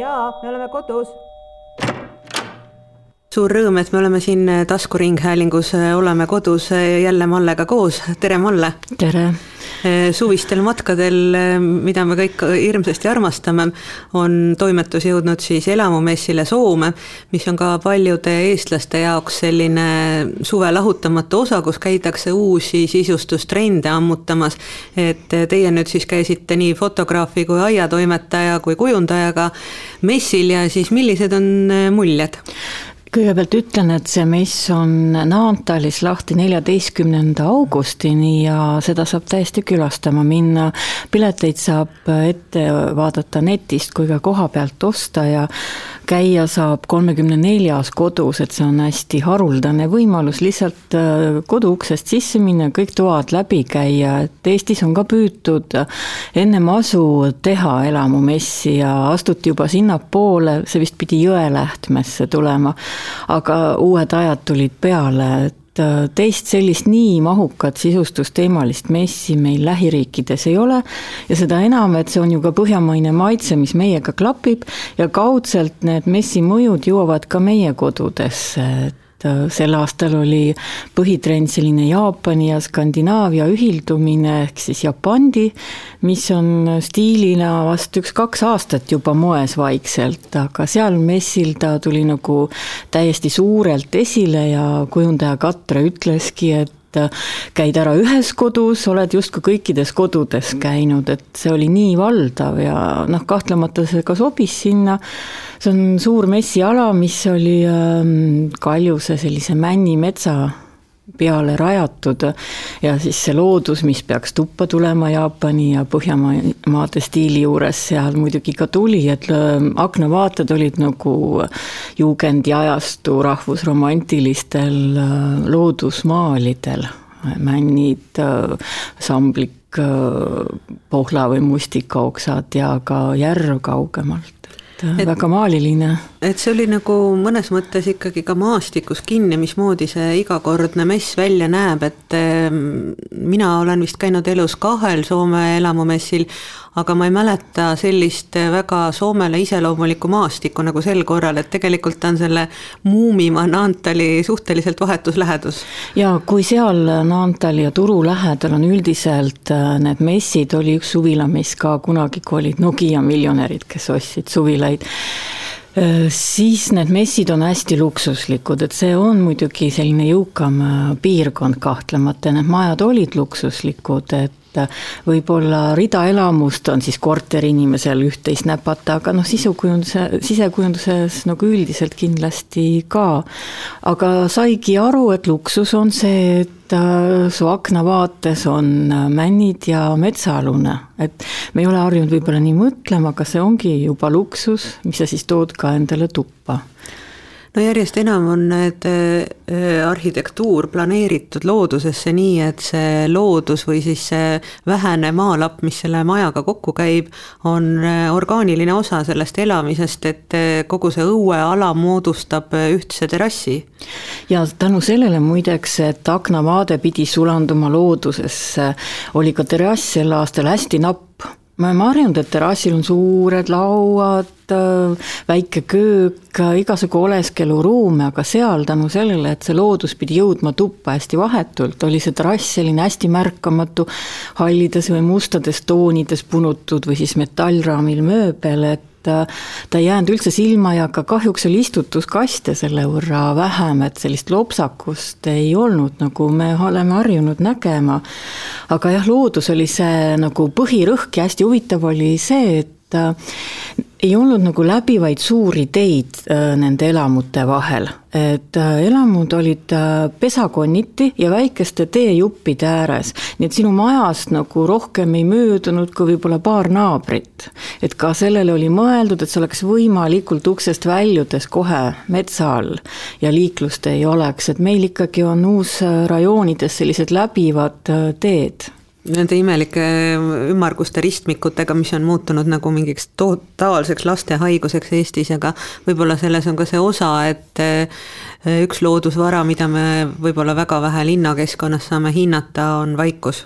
jaa, me oleme kodus suur rõõm, et me oleme siin taskuringhäälingus Oleme kodus jälle Mallega koos, tere Malle! tere! suvistel matkadel, mida me kõik hirmsasti armastame, on toimetus jõudnud siis elamumessile Soome, mis on ka paljude eestlaste jaoks selline suve lahutamatu osa, kus käidakse uusi sisustustrende ammutamas. et teie nüüd siis käisite nii fotograafi kui aiatoimetaja kui kujundajaga messil ja siis millised on muljed? Kõigepealt ütlen, et see mess on Naantalis lahti neljateistkümnenda augustini ja seda saab täiesti külastama minna. pileteid saab ette vaadata netist kui ka koha pealt osta ja käia saab kolmekümne neljas kodus, et see on hästi haruldane võimalus lihtsalt äh, kodu uksest sisse minna, kõik toad läbi käia, et Eestis on ka püütud ennem asu teha elamumessi ja astuti juba sinnapoole, see vist pidi Jõelähtmesse tulema aga uued ajad tulid peale, et äh, teist sellist nii mahukat sisustusteemalist messi meil lähiriikides ei ole. ja seda enam, et see on ju ka põhjamaine maitse, mis meiega klapib ja kaudselt need messi mõjud jõuavad ka meie kodudesse, et Äh, sel aastal oli põhitrend selline Jaapani ja Skandinaavia ühildumine ehk siis Japandi, mis on stiilina vast üks-kaks aastat juba moes vaikselt, aga seal messil ta tuli nagu täiesti suurelt esile ja kujundaja Katre ütleski, et et käid ära ühes kodus, oled justkui kõikides kodudes käinud, et see oli nii valdav ja noh, kahtlemata see ka sobis sinna. see on suur messiala, mis oli ähm, Kaljuse sellise männimetsa peale rajatud. Ja siis see loodus, mis peaks tuppa tulema Jaapani ja Põhjamaade stiili juures seal muidugi ka tuli, et ähm, aknavaated olid nagu juugendi ajastu rahvusromantilistel äh, loodusmaalidel, männid, äh, samblik, äh, pohla või mustikaoksad ja ka järv kaugemalt et väga maaliline. et see oli nagu mõnes mõttes ikkagi ka maastikus kinni, mismoodi see igakordne mess välja näeb, et ehm, mina olen vist käinud elus kahel Soome elamumessil, aga ma ei mäleta sellist väga Soomele iseloomulikku maastikku nagu sel korral, et tegelikult on selle Muumimaa Naantali suhteliselt vahetus lähedus. ja kui seal Naantali ja Turu lähedal on üldiselt äh, need messid, oli üks suvilamess ka kunagi, kui olid Nokia miljonärid, kes ostsid suvilaid äh, siis need messid on hästi luksuslikud, et see on muidugi selline jõukam äh, piirkond kahtlemata, need majad olid luksuslikud, et et võib-olla rida elamust on siis korteriinimesel üht-teist näpata, aga noh, sisukujunduse, sisekujunduses nagu üldiselt kindlasti ka. aga saigi aru, et luksus on see, et äh, su aknavaates on äh, männid ja metsaalune, et me ei ole harjunud võib-olla nii mõtlema, aga see ongi juba luksus, mis sa siis tood ka endale tuppa no järjest enam on need äh, arhitektuur planeeritud loodusesse nii, et see loodus või siis see vähene maalapp, mis selle majaga kokku käib, on äh, orgaaniline osa sellest elamisest, et äh, kogu see õueala moodustab ühtse terrassi. ja tänu sellele muideks, et aknavaade pidi sulanduma loodusesse, oli ka terrass sel aastal hästi napp me oleme harjunud, et terrassil on suured lauad, väike köök, igasugu oleskeluruume, aga seal tänu sellele, et see loodus pidi jõudma tuppa hästi vahetult, oli see terrass selline hästi märkamatu, hallides või mustades toonides punutud või siis metallraamil mööbel, et äh, ta ei jäänud üldse silma ja ka kahjuks oli istutuskaste selle võrra vähem, et sellist lopsakust ei olnud, nagu me oleme harjunud nägema. aga jah, loodus oli see nagu põhirõhk ja hästi huvitav oli see, et äh, ei olnud nagu läbivaid suuri teid äh, nende elamute vahel, et äh, elamud olid pesakonniti ja väikeste teejuppide ääres, nii et sinu majast nagu rohkem ei möödunud kui võib-olla paar naabrit. et ka sellele oli mõeldud, et see oleks võimalikult uksest väljudes kohe metsa all ja liiklust ei oleks, et meil ikkagi on uusrajoonides sellised läbivad teed nende imelike ümmarguste ristmikutega, mis on muutunud nagu mingiks totaalseks lastehaiguseks Eestis, aga võib-olla selles on ka see osa, et eh, üks loodusvara, mida me võib-olla väga vähe linnakeskkonnas saame hinnata, on vaikus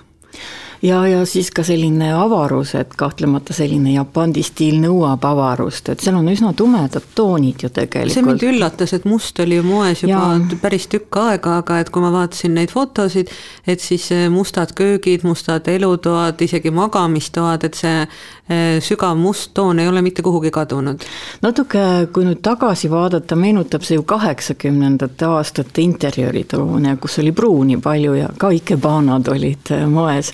ja, ja siis ka selline avarus, et kahtlemata selline Japani stiil nõuab avarust, et seal on üsna tumedad toonid ju tegelikult. see mind üllatas, et must oli ju moes juba ja. päris tükk aega, aga et kui ma vaatasin neid fotosid, et siis mustad köögid, mustad elutoad, isegi magamistoad, et see eh, sügav must toon ei ole mitte kuhugi kadunud. natuke, kui nüüd tagasi vaadata, meenutab see ju kaheksakümnendate aastate interjööritoone, kus oli pruuni palju ja ka ikebanad olid eh, moes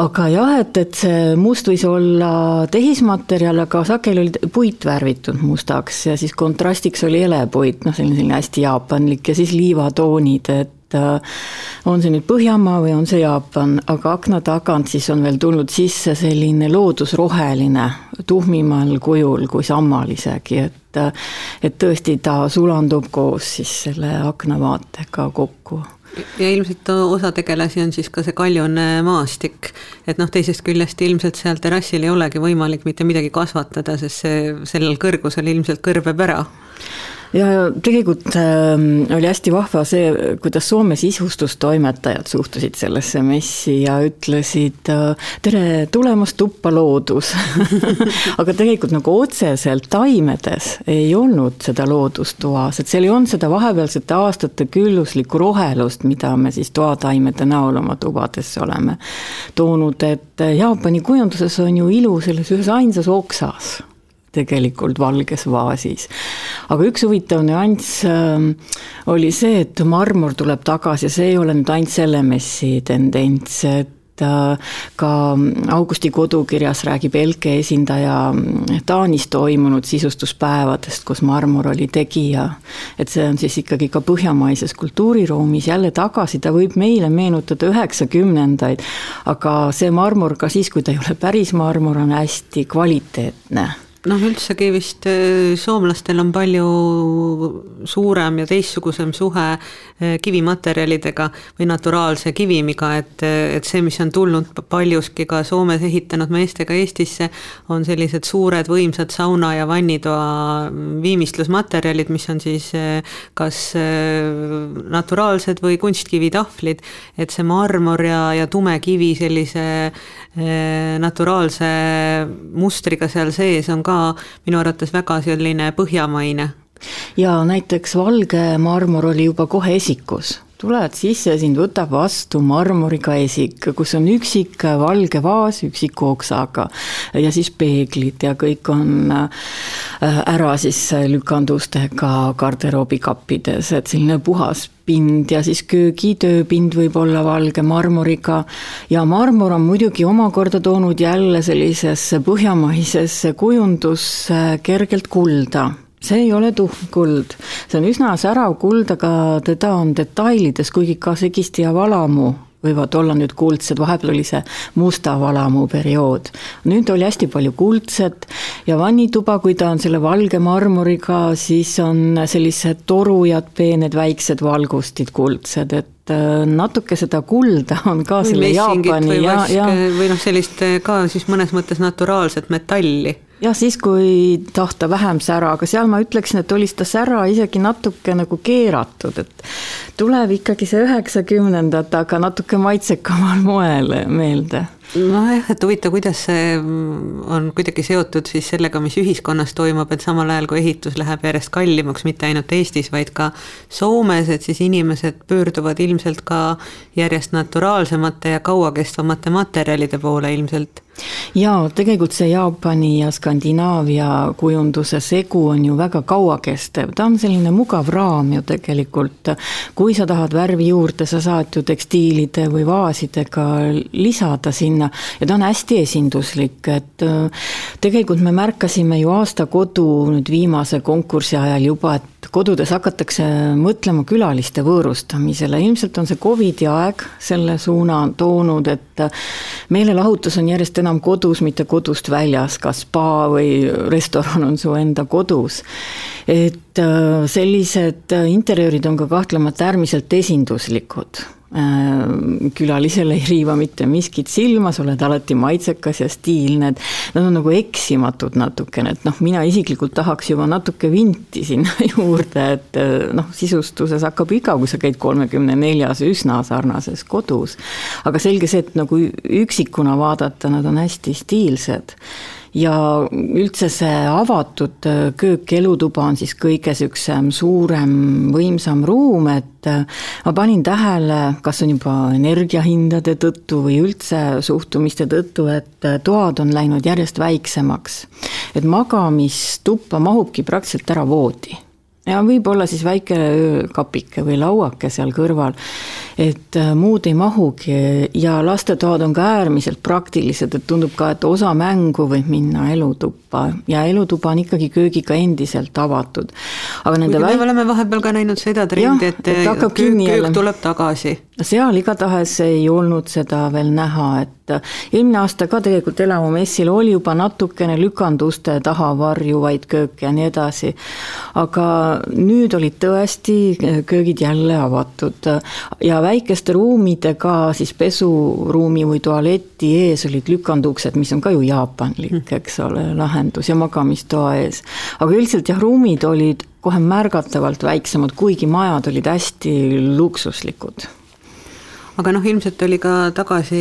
aga jah, et, et see must võis olla tehismaterjal, aga sageli oli puit värvitud mustaks ja siis kontrastiks oli helepuit, noh, selline, selline hästi jaapanlik ja siis liivatoonid, et äh, on see nüüd Põhjamaa või on see Jaapan, aga akna tagant siis on veel tulnud sisse selline loodusroheline, tuhmimal kujul kui sammal isegi, et äh, et tõesti ta sulandub koos siis selle aknavaatega kokku ja ilmselt osa tegelasi on siis ka see kaljune maastik, et noh, teisest küljest ilmselt seal terrassil ei olegi võimalik mitte midagi kasvatada, sest see sellel kõrgusel ilmselt kõrbeb ära ja tegelikult äh, oli hästi vahva see, kuidas Soome sisustustoimetajad suhtusid sellesse messi ja ütlesid äh, tere tulemast tuppa, loodus. Aga tegelikult nagu otseselt taimedes ei olnud seda loodust toas, et seal ei olnud seda vahepealsete aastate külluslikku rohelust, mida me siis toataimede näol oma tubadesse oleme toonud, et Jaapani kujunduses on ju ilu selles ühes ainsas oksas tegelikult valges vaasis. aga üks huvitav nüanss äh, oli see, et marmor tuleb tagasi ja see ei ole nüüd ainult selle messi tendents, et äh, ka Augusti kodukirjas räägib Elke esindaja mm, Taanis toimunud sisustuspäevadest, kus marmor oli tegija. et see on siis ikkagi ka põhjamaises kultuuriruumis jälle tagasi, ta võib meile meenutada üheksakümnendaid, aga see marmor ka siis, kui ta ei ole päris marmor, on hästi kvaliteetne noh, üldsegi vist äh, soomlastel on palju suurem ja teistsugusem suhe äh, kivimaterjalidega või naturaalse kivimiga, et, äh, et see, mis on tulnud paljuski ka Soomes ehitanud meestega Eestisse, on sellised suured võimsad sauna ja vannitoa viimistlusmaterjalid, mis on siis kas naturaalsed või kunstkivitahvlid, et see marmor ja, ja tume kivi sellise naturaalse mustriga seal sees on ka ka minu arvates väga selline põhjamaine. ja näiteks valge marmor oli juba kohe esikus tuled sisse, sind võtab vastu marmoriga esik, kus on üksik valge vaas üksiku oksaga ja siis peeglid ja kõik on äh, ära siis lükandustega garderoobikappides, et selline puhas pind ja siis köögitööpind võib olla valge marmoriga. ja marmor on muidugi omakorda toonud jälle sellisesse põhjamaisesse kujundusse kergelt kulda see ei ole tuhm kuld, see on üsna särav kuld, aga teda on detailides, kuigi ka segisti ja valamu võivad olla nüüd kuldsed, vahepeal oli see musta valamu periood. nüüd oli hästi palju kuldset ja vannituba, kui ta on selle valge marmoriga, siis on sellised torujad, peened väiksed valgustid kuldsed, et äh, natuke seda kulda on ka või selle Jaapani ja, ja või noh, sellist ka siis mõnes mõttes naturaalset metalli jah, siis kui tahta vähem sära, aga seal ma ütleksin, et oli seda sära isegi natuke nagu keeratud, et tuleb ikkagi see üheksakümnendate, aga natuke maitsekamal moel meelde. Nojah, et huvitav, kuidas see on kuidagi seotud siis sellega, mis ühiskonnas toimub, et samal ajal kui ehitus läheb järjest kallimaks, mitte ainult Eestis, vaid ka Soomes, et siis inimesed pöörduvad ilmselt ka järjest naturaalsemate ja kauakestvamate materjalide poole ilmselt jaa, tegelikult see Jaapani ja Skandinaavia kujunduse segu on ju väga kauakestev, ta on selline mugav raam ju tegelikult. kui sa tahad värvi juurde, sa saad ju tekstiilide või vaasidega lisada sinna ja ta on hästi esinduslik, et äh, tegelikult me märkasime ju aasta kodu nüüd viimase konkursi ajal juba, et kodudes hakatakse mõtlema külaliste võõrustamisele, ilmselt on see Covidi aeg selle suuna toonud, et meelelahutus on järjest enam kodus, mitte kodust väljas, kas spa või restoran on su enda kodus. et äh, sellised interjöörid on ka kahtlemata äärmiselt esinduslikud külalisele ei riiva mitte miskit silma, sa oled alati maitsekas ja stiilne, et nad on nagu eksimatud natukene, et noh, mina isiklikult tahaks juba natuke vinti sinna juurde, et äh, noh, sisustuses hakkab iga, kui sa käid kolmekümne neljas üsna sarnases kodus. aga selge see, et nagu üksikuna vaadata, nad on hästi stiilsed ja üldse see avatud äh, köök, elutuba on siis kõige niisugusem suurem, võimsam ruum, et äh, ma panin tähele, kas on juba energiahindade tõttu või üldse suhtumiste tõttu, et äh, toad on läinud järjest väiksemaks. et magamistuppa mahubki praktiliselt ära voodi ja võib-olla siis väike öökapike või lauake seal kõrval et äh, muud ei mahugi ja lastetoad on ka äärmiselt praktilised, et tundub ka, et osa mängu võib minna elutuppa ja elutuba on ikkagi köögiga endiselt avatud. aga nende väik... me oleme vahepeal ka näinud seda trendi, et, et köök, köök tuleb tagasi. seal igatahes ei olnud seda veel näha, et eelmine aasta ka tegelikult elamumessil oli juba natukene lükanduste taha varjuvaid kööke ja nii edasi. aga nüüd olid tõesti köögid jälle avatud ja väikeste ruumidega siis pesuruumi või tualeti ees olid lükanduksed, mis on ka ju jaapanlik, eks ole, lahendus ja magamistoa ees. aga üldiselt jah, ruumid olid kohe märgatavalt väiksemad, kuigi majad olid hästi luksuslikud aga noh, ilmselt oli ka tagasi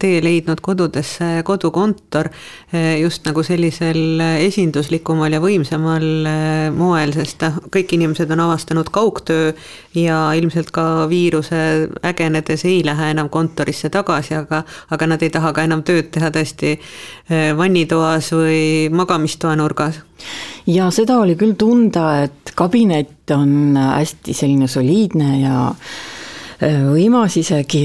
tee leidnud kodudesse kodukontor eh, just nagu sellisel esinduslikumal ja võimsamal eh, moel, sest noh, kõik inimesed on avastanud kaugtöö ja ilmselt ka viiruse ägenedes ei lähe enam kontorisse tagasi, aga, aga nad ei taha ka enam tööd teha tõesti vannitoas või magamistoa nurgas. Ja seda oli küll tunda, et kabinet on hästi selline soliidne ja võimas isegi,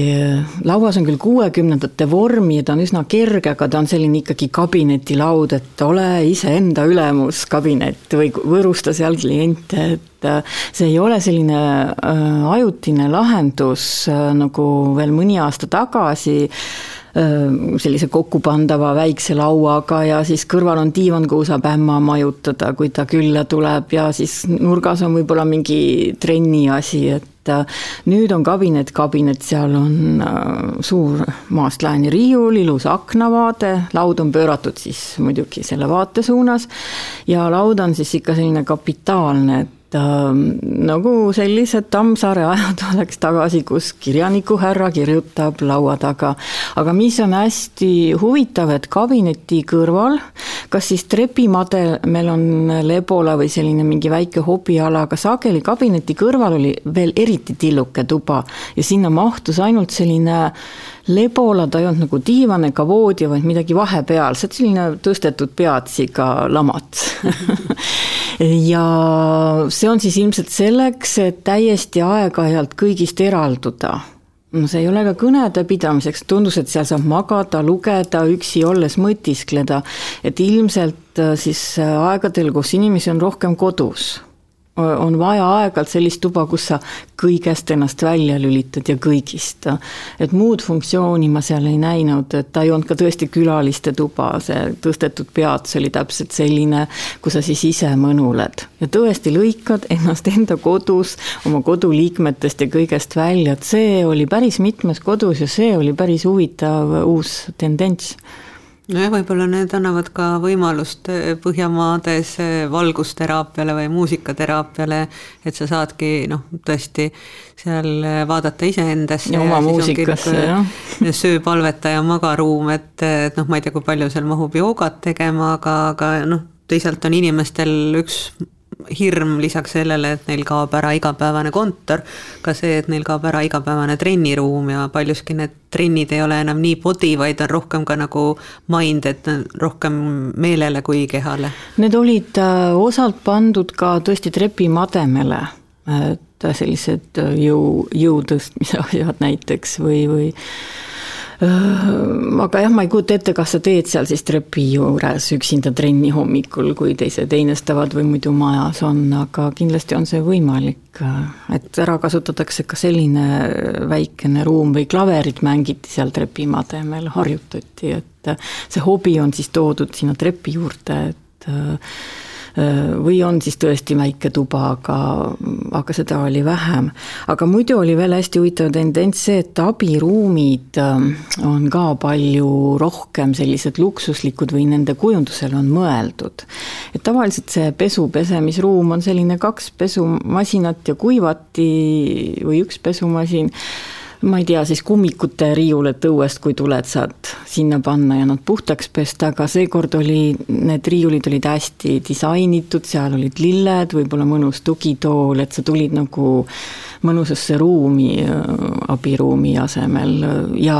lauas on küll kuuekümnendate vormi ja ta on üsna kerge, aga ta on selline ikkagi kabinetilaud, et ole iseenda ülemus kabinet või võõrusta seal kliente, et äh, see ei ole selline äh, ajutine lahendus, äh, nagu veel mõni aasta tagasi sellise kokkupandava väikse lauaga ja siis kõrval on diivan, kuhu saab ämma majutada, kui ta külla tuleb. Ja siis nurgas on võib-olla mingi trenni asi, et nüüd on kabinet, kabinet, seal on suur maast lääni riiul, ilus aknavaade, laud on pööratud siis muidugi selle vaate suunas. Ja laud on siis ikka selline kapitaalne, et äh, nagu sellised Tammsaare ajad oleks tagasi, kus kirjanikuhärra kirjutab laua taga. aga mis on hästi huvitav, et kabineti kõrval, kas siis trepimade, meil on lebola või selline mingi väike hobiala, aga sageli kabineti kõrval oli veel eriti tilluke tuba ja sinna mahtus ainult selline lebola, ta ei olnud nagu diivan ega voodi, vaid midagi vahepealset, selline tõstetud peatsiga lamats ja see on siis ilmselt selleks, et täiesti aeg-ajalt kõigist eralduda. No see ei ole ka kõnede pidamiseks, tundus, et seal saab magada, lugeda, üksi olles mõtiskleda, et ilmselt äh, siis äh, aegadel, kus inimesi on rohkem kodus on vaja aeg-ajalt sellist tuba, kus sa kõigest ennast välja lülitad ja kõigist. et muud funktsiooni ma seal ei näinud, et ta ei olnud ka tõesti külaliste tuba, see tõstetud peats oli täpselt selline, kus sa siis ise mõnuled. ja tõesti lõikad ennast enda kodus, oma koduliikmetest ja kõigest välja, et see oli päris mitmes kodus ja see oli päris huvitav uus tendents nojah, võib-olla need annavad ka võimalust eh, Põhjamaades eh, valgusteraapiale või muusikateraapiale, et sa saadki noh, tõesti seal eh, vaadata iseendasse. ja oma muusikasse, jah. sööpalvetaja magaruum, et, et noh, ma ei tea, kui palju seal mahub joogat tegema, aga, aga noh, teisalt on inimestel üks hirm lisaks sellele, et neil kaob ära igapäevane kontor, ka see, et neil kaob ära igapäevane trenniruum ja paljuski need trennid ei ole enam nii body, vaid on rohkem ka nagu mind, et rohkem meelele kui kehale. Need olid äh, osalt pandud ka tõesti trepimademele, et sellised äh, jõu, jõu tõstmise asjad näiteks või, või aga jah, ma ei kujuta ette, kas sa teed seal siis trepi juures üksinda trenni hommikul, kui teised einestavad või muidu majas on, aga kindlasti on see võimalik. et ära kasutatakse ka selline väikene ruum või klaverit mängiti seal trepimademel, harjutati, et see hobi on siis toodud sinna trepi juurde, et või on siis tõesti väike tuba, aga, aga seda oli vähem. aga muidu oli veel hästi huvitav tendents see, et abiruumid on ka palju rohkem sellised luksuslikud või nende kujundusel on mõeldud. et tavaliselt see pesu, pesemisruum on selline kaks pesumasinat ja kuivati või üks pesumasin ma ei tea, siis kummikute riiuled õuest, kui tuled, saad sinna panna ja nad puhtaks pesta, aga seekord oli, need riiulid olid hästi disainitud, seal olid lilled, võib-olla mõnus tugitool, et sa tulid nagu mõnusasse ruumi abiruumi asemel ja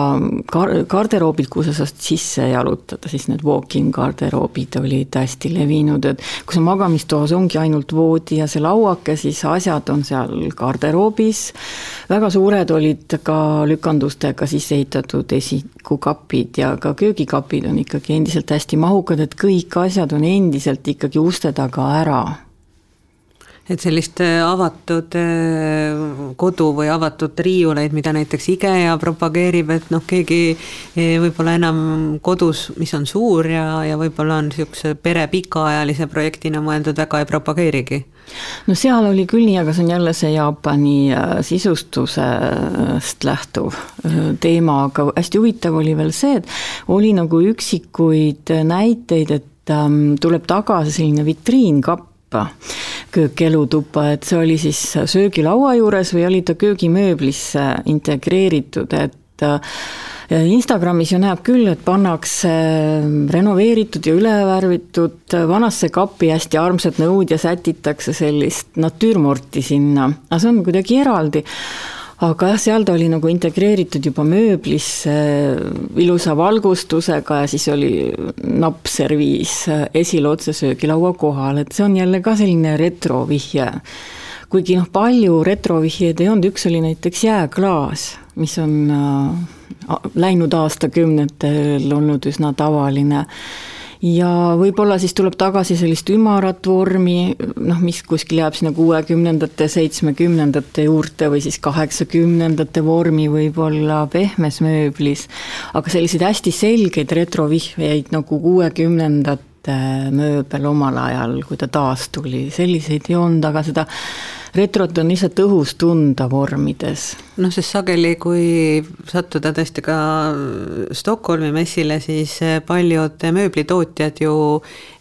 kar-, garderoobid, kuhu sa saad sisse jalutada, siis need walk-in garderoobid olid hästi levinud, et kui sul magamistoas ongi ainult voodi ja see lauake, siis asjad on seal garderoobis, väga suured olid ka lükandustega sisse ehitatud esikukapid ja ka köögikapid on ikkagi endiselt hästi mahukad, et kõik asjad on endiselt ikkagi uste taga ära et sellist äh, avatud äh, kodu või avatud riiuleid, mida näiteks IKEA propageerib, et noh, keegi äh, võib-olla enam kodus, mis on suur ja, ja võib-olla on niisuguse pere pikaajalise projektina mõeldud, väga ei propageerigi. No seal oli küll nii, aga see on jälle see Jaapani sisustusest lähtuv teema, aga hästi huvitav oli veel see, et oli nagu üksikuid näiteid, et ähm, tuleb tagasi selline vitriinkapp köökelutuppa, et see oli siis söögilaua juures või oli ta köögimööblisse integreeritud, et äh, Instagramis ju näeb küll, et pannakse renoveeritud ja üle värvitud vanasse kappi hästi armsad nõud ja sätitakse sellist natüürmorti sinna, aga see on kuidagi eraldi aga jah, seal ta oli nagu integreeritud juba mööblisse ilusa valgustusega ja siis oli nappserviis esil otse söögilaua kohal, et see on jälle ka selline retrovihje. kuigi noh, palju retrovihjeid ei olnud, üks oli näiteks jääklaas, mis on äh, läinud aastakümnetel olnud üsna tavaline ja võib-olla siis tuleb tagasi sellist ümarat vormi, noh, mis kuskil jääb sinna kuuekümnendate, seitsmekümnendate juurde või siis kaheksakümnendate vormi võib-olla pehmes mööblis, aga selliseid hästi selgeid retrovihjeid nagu kuuekümnendate mööbel omal ajal, kui ta taas tuli, selliseid ei olnud, aga seda retrot on lihtsalt õhus tunda vormides. noh, sest sageli, kui sattuda tõesti ka Stockholmi messile, siis paljud mööblitootjad ju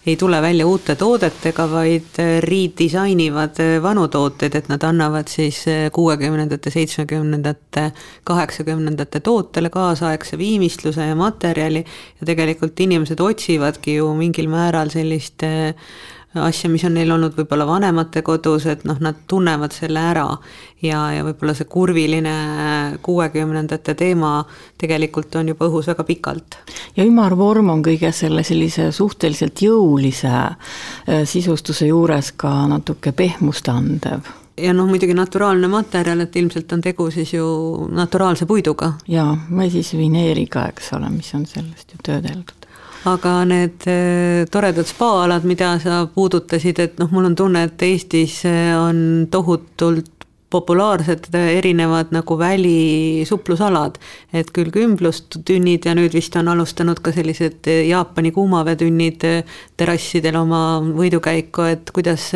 ei tule välja uute toodetega, vaid redisainivad vanu tooteid, et nad annavad siis kuuekümnendate, seitsmekümnendate, kaheksakümnendate tootele kaasaegse viimistluse ja materjali ja tegelikult inimesed otsivadki ju mingil määral sellist asja, mis on neil olnud võib-olla vanemate kodus, et noh, nad tunnevad selle ära. ja, ja võib-olla see kurviline kuuekümnendate teema tegelikult on juba õhus väga pikalt. ja ümarvorm on kõige selle sellise suhteliselt jõulise äh, sisustuse juures ka natuke pehmust andev ja noh, muidugi naturaalne materjal, et ilmselt on tegu siis ju naturaalse puiduga. jaa, või siis vineeriga, eks ole, mis on sellest ju töödeldud aga need eh, toredad spaalad, mida sa puudutasid, et noh, mul on tunne, et Eestis eh, on tohutult populaarsed erinevad nagu välisuplusalad, et küll kümblustünnid ja nüüd vist on alustanud ka sellised Jaapani kuumaveetünnid terrassidel oma võidukäiku, et kuidas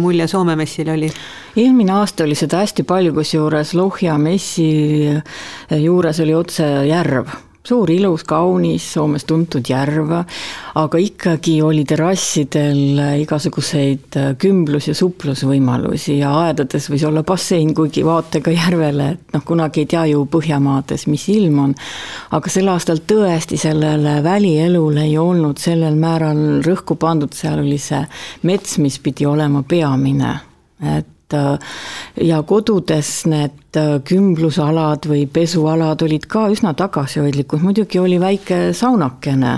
mulje Soome messil oli? eelmine aasta oli seda hästi palju, kusjuures Lohja messi juures oli otse järv suur, ilus, kaunis, Soomes tuntud järv, aga ikkagi oli terrassidel igasuguseid kümblus- ja suplusvõimalusi ja aedades võis olla bassein, kuigi vaatega järvele, et noh, kunagi ei tea ju Põhjamaades, mis ilm on. aga sel aastal tõesti sellele välielule ei olnud sellel määral rõhku pandud, seal oli see mets, mis pidi olema peamine, et Äh, ja kodudes need äh, kümblusalad või pesualad olid ka üsna tagasihoidlikud, muidugi oli väike saunakene,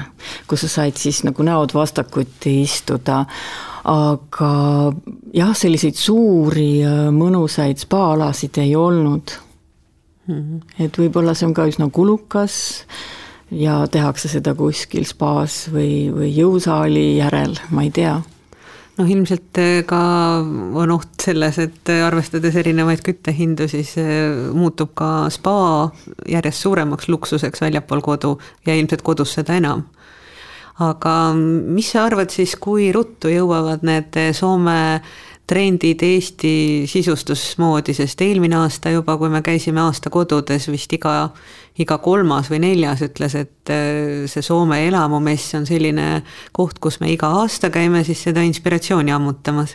kus sa said siis nagu näod vastakuti istuda, aga jah, selliseid suuri äh, mõnusaid spaalasid ei olnud mm. -hmm. et võib-olla see on ka üsna kulukas ja tehakse seda kuskil spaas või, või jõusaali järel, ma ei tea noh, ilmselt eh, ka on oht selles, et eh, arvestades erinevaid küttehindu, siis eh, muutub ka spa järjest suuremaks luksuseks väljapool kodu ja ilmselt kodus seda enam. Aga mis sa arvad siis, kui ruttu jõuavad need Soome trendid Eesti sisustusmoodi, sest eelmine aasta juba, kui me käisime aasta kodudes, vist iga, iga kolmas või neljas ütles, et äh, see Soome elamumess on selline koht, kus me iga aasta käime siis seda inspiratsiooni ammutamas.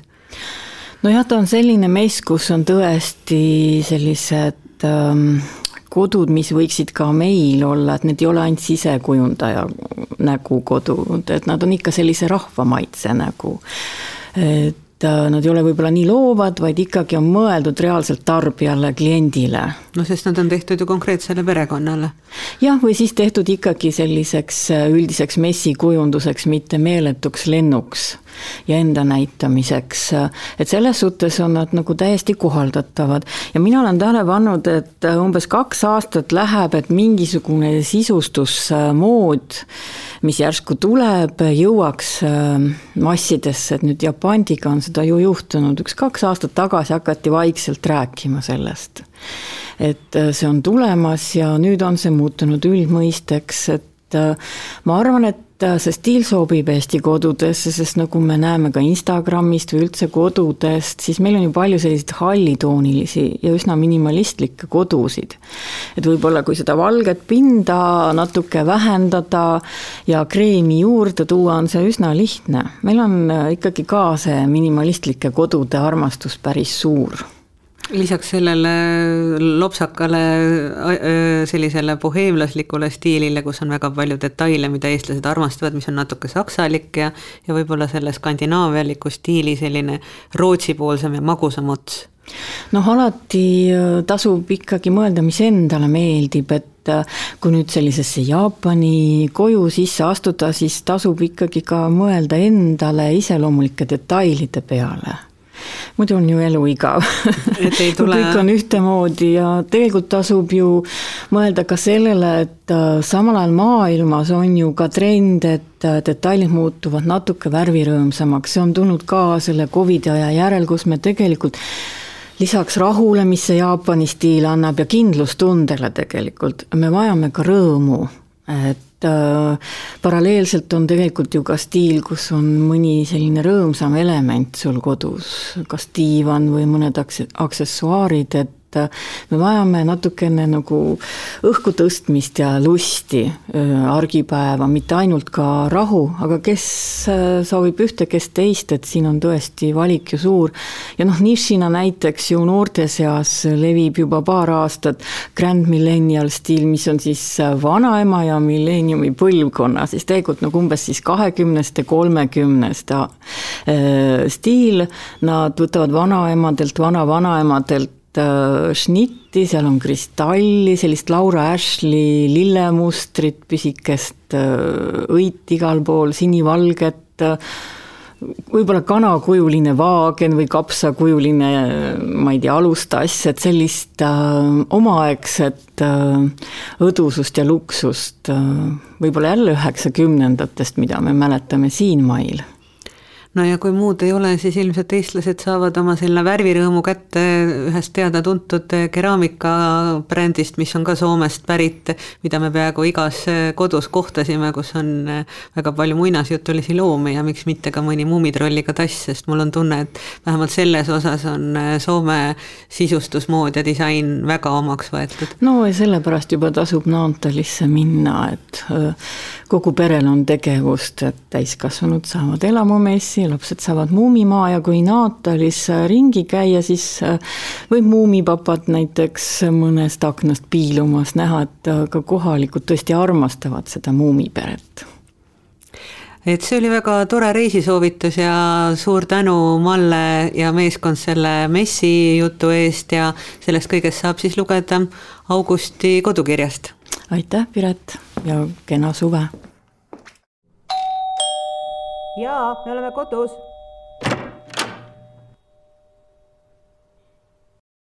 nojah, ta on selline mess, kus on tõesti sellised ähm, kodud, mis võiksid ka meil olla, et need ei ole ainult sisekujundaja nägu kodud, et nad on ikka sellise rahvamaitse nägu. et Äh, nad ei ole võib-olla nii loovad, vaid ikkagi on mõeldud reaalselt tarbijale, kliendile. no sest nad on tehtud ju konkreetsele perekonnale. jah, või siis tehtud ikkagi selliseks äh, üldiseks messikujunduseks, mitte meeletuks lennuks ja enda näitamiseks. et selles suhtes on nad nagu täiesti kohaldatavad ja mina olen tähele pannud, et umbes kaks aastat läheb, et mingisugune sisustusmood, mis järsku tuleb, jõuaks äh, massidesse, et nüüd Japandiga on seda ju juhtunud, üks-kaks aastat tagasi hakati vaikselt rääkima sellest. et äh, see on tulemas ja nüüd on see muutunud üldmõisteks, et äh, ma arvan, et Äh, see stiil sobib Eesti kodudesse, sest nagu me näeme ka Instagramist või üldse kodudest, siis meil on ju palju selliseid hallitoonilisi ja üsna minimalistlikke kodusid. et võib-olla, kui seda valget pinda natuke vähendada ja kreemi juurde tuua, on see üsna lihtne. meil on äh, ikkagi ka see minimalistlike kodude armastus päris suur lisaks sellele lopsakale sellisele boheemlaslikule stiilile, kus on väga palju detaile, mida eestlased armastavad, mis on natuke saksalik ja ja võib-olla selle skandinaavialiku stiili selline Rootsi-poolsem ja magusam ots. noh, alati tasub ikkagi mõelda, mis endale meeldib, et kui nüüd sellisesse Jaapani koju sisse astuda, siis tasub ikkagi ka mõelda endale iseloomulike detailide peale muidu on ju elu igav. Kui kõik on ühtemoodi ja tegelikult tasub ju mõelda ka sellele, et äh, samal ajal maailmas on ju ka trend, et äh, detailid muutuvad natuke värvirõõmsamaks, see on tulnud ka selle Covidi aja järel, kus me tegelikult lisaks rahule, mis see Jaapani stiil annab ja kindlustundele tegelikult, me vajame ka rõõmu et äh, paralleelselt on tegelikult ju ka stiil, kus on mõni selline rõõmsam element sul kodus, kas diivan või mõned aksessuaarid, et et äh, me vajame natukene nagu õhku tõstmist ja lusti äh, argipäeva, mitte ainult ka rahu, aga kes äh, soovib ühte, kes teist, et siin on tõesti valik ju suur. ja noh, nišina näiteks ju noorte seas levib juba paar aastat Grand Millennial stiil, mis on siis vanaema ja milleeniumi põlvkonna, siis tegelikult nagu umbes siis kahekümneste, kolmekümneste stiil, nad võtavad vanaemadelt, vanavanaemadelt šnitti, seal on kristalli, sellist Laura Ashley lillemustrit, pisikest äh, õit igal pool, sinivalget, äh, võib-olla kanakujuline vaagen või kapsakujuline, ma ei tea, alustass, et sellist äh, omaaegset äh, õdusust ja luksust äh, võib-olla jälle üheksakümnendatest, mida me mäletame siinmail no ja kui muud ei ole, siis ilmselt eestlased saavad oma selle värvirõõmu kätte ühest teada-tuntud keraamikabrändist, mis on ka Soomest pärit, mida me peaaegu igas kodus kohtasime, kus on väga palju muinasjutulisi loomi ja miks mitte ka mõni Muumitrolliga tass, sest mul on tunne, et vähemalt selles osas on Soome sisustusmood ja disain väga omaks võetud. no ja sellepärast juba tasub Naantalisse minna, et kogu perel on tegevust, et täiskasvanud saavad elamumessi, lapsed saavad Muumimaa ja kui Naatalis ringi käia, siis äh, võib muumipapat näiteks mõnest aknast piilumas näha, et äh, ka kohalikud tõesti armastavad seda muumiperet et see oli väga tore reisisoovitus ja suur tänu Malle ja meeskond selle messi jutu eest ja sellest kõigest saab siis lugeda Augusti kodukirjast. aitäh, Piret ja kena suve jaa, me oleme kodus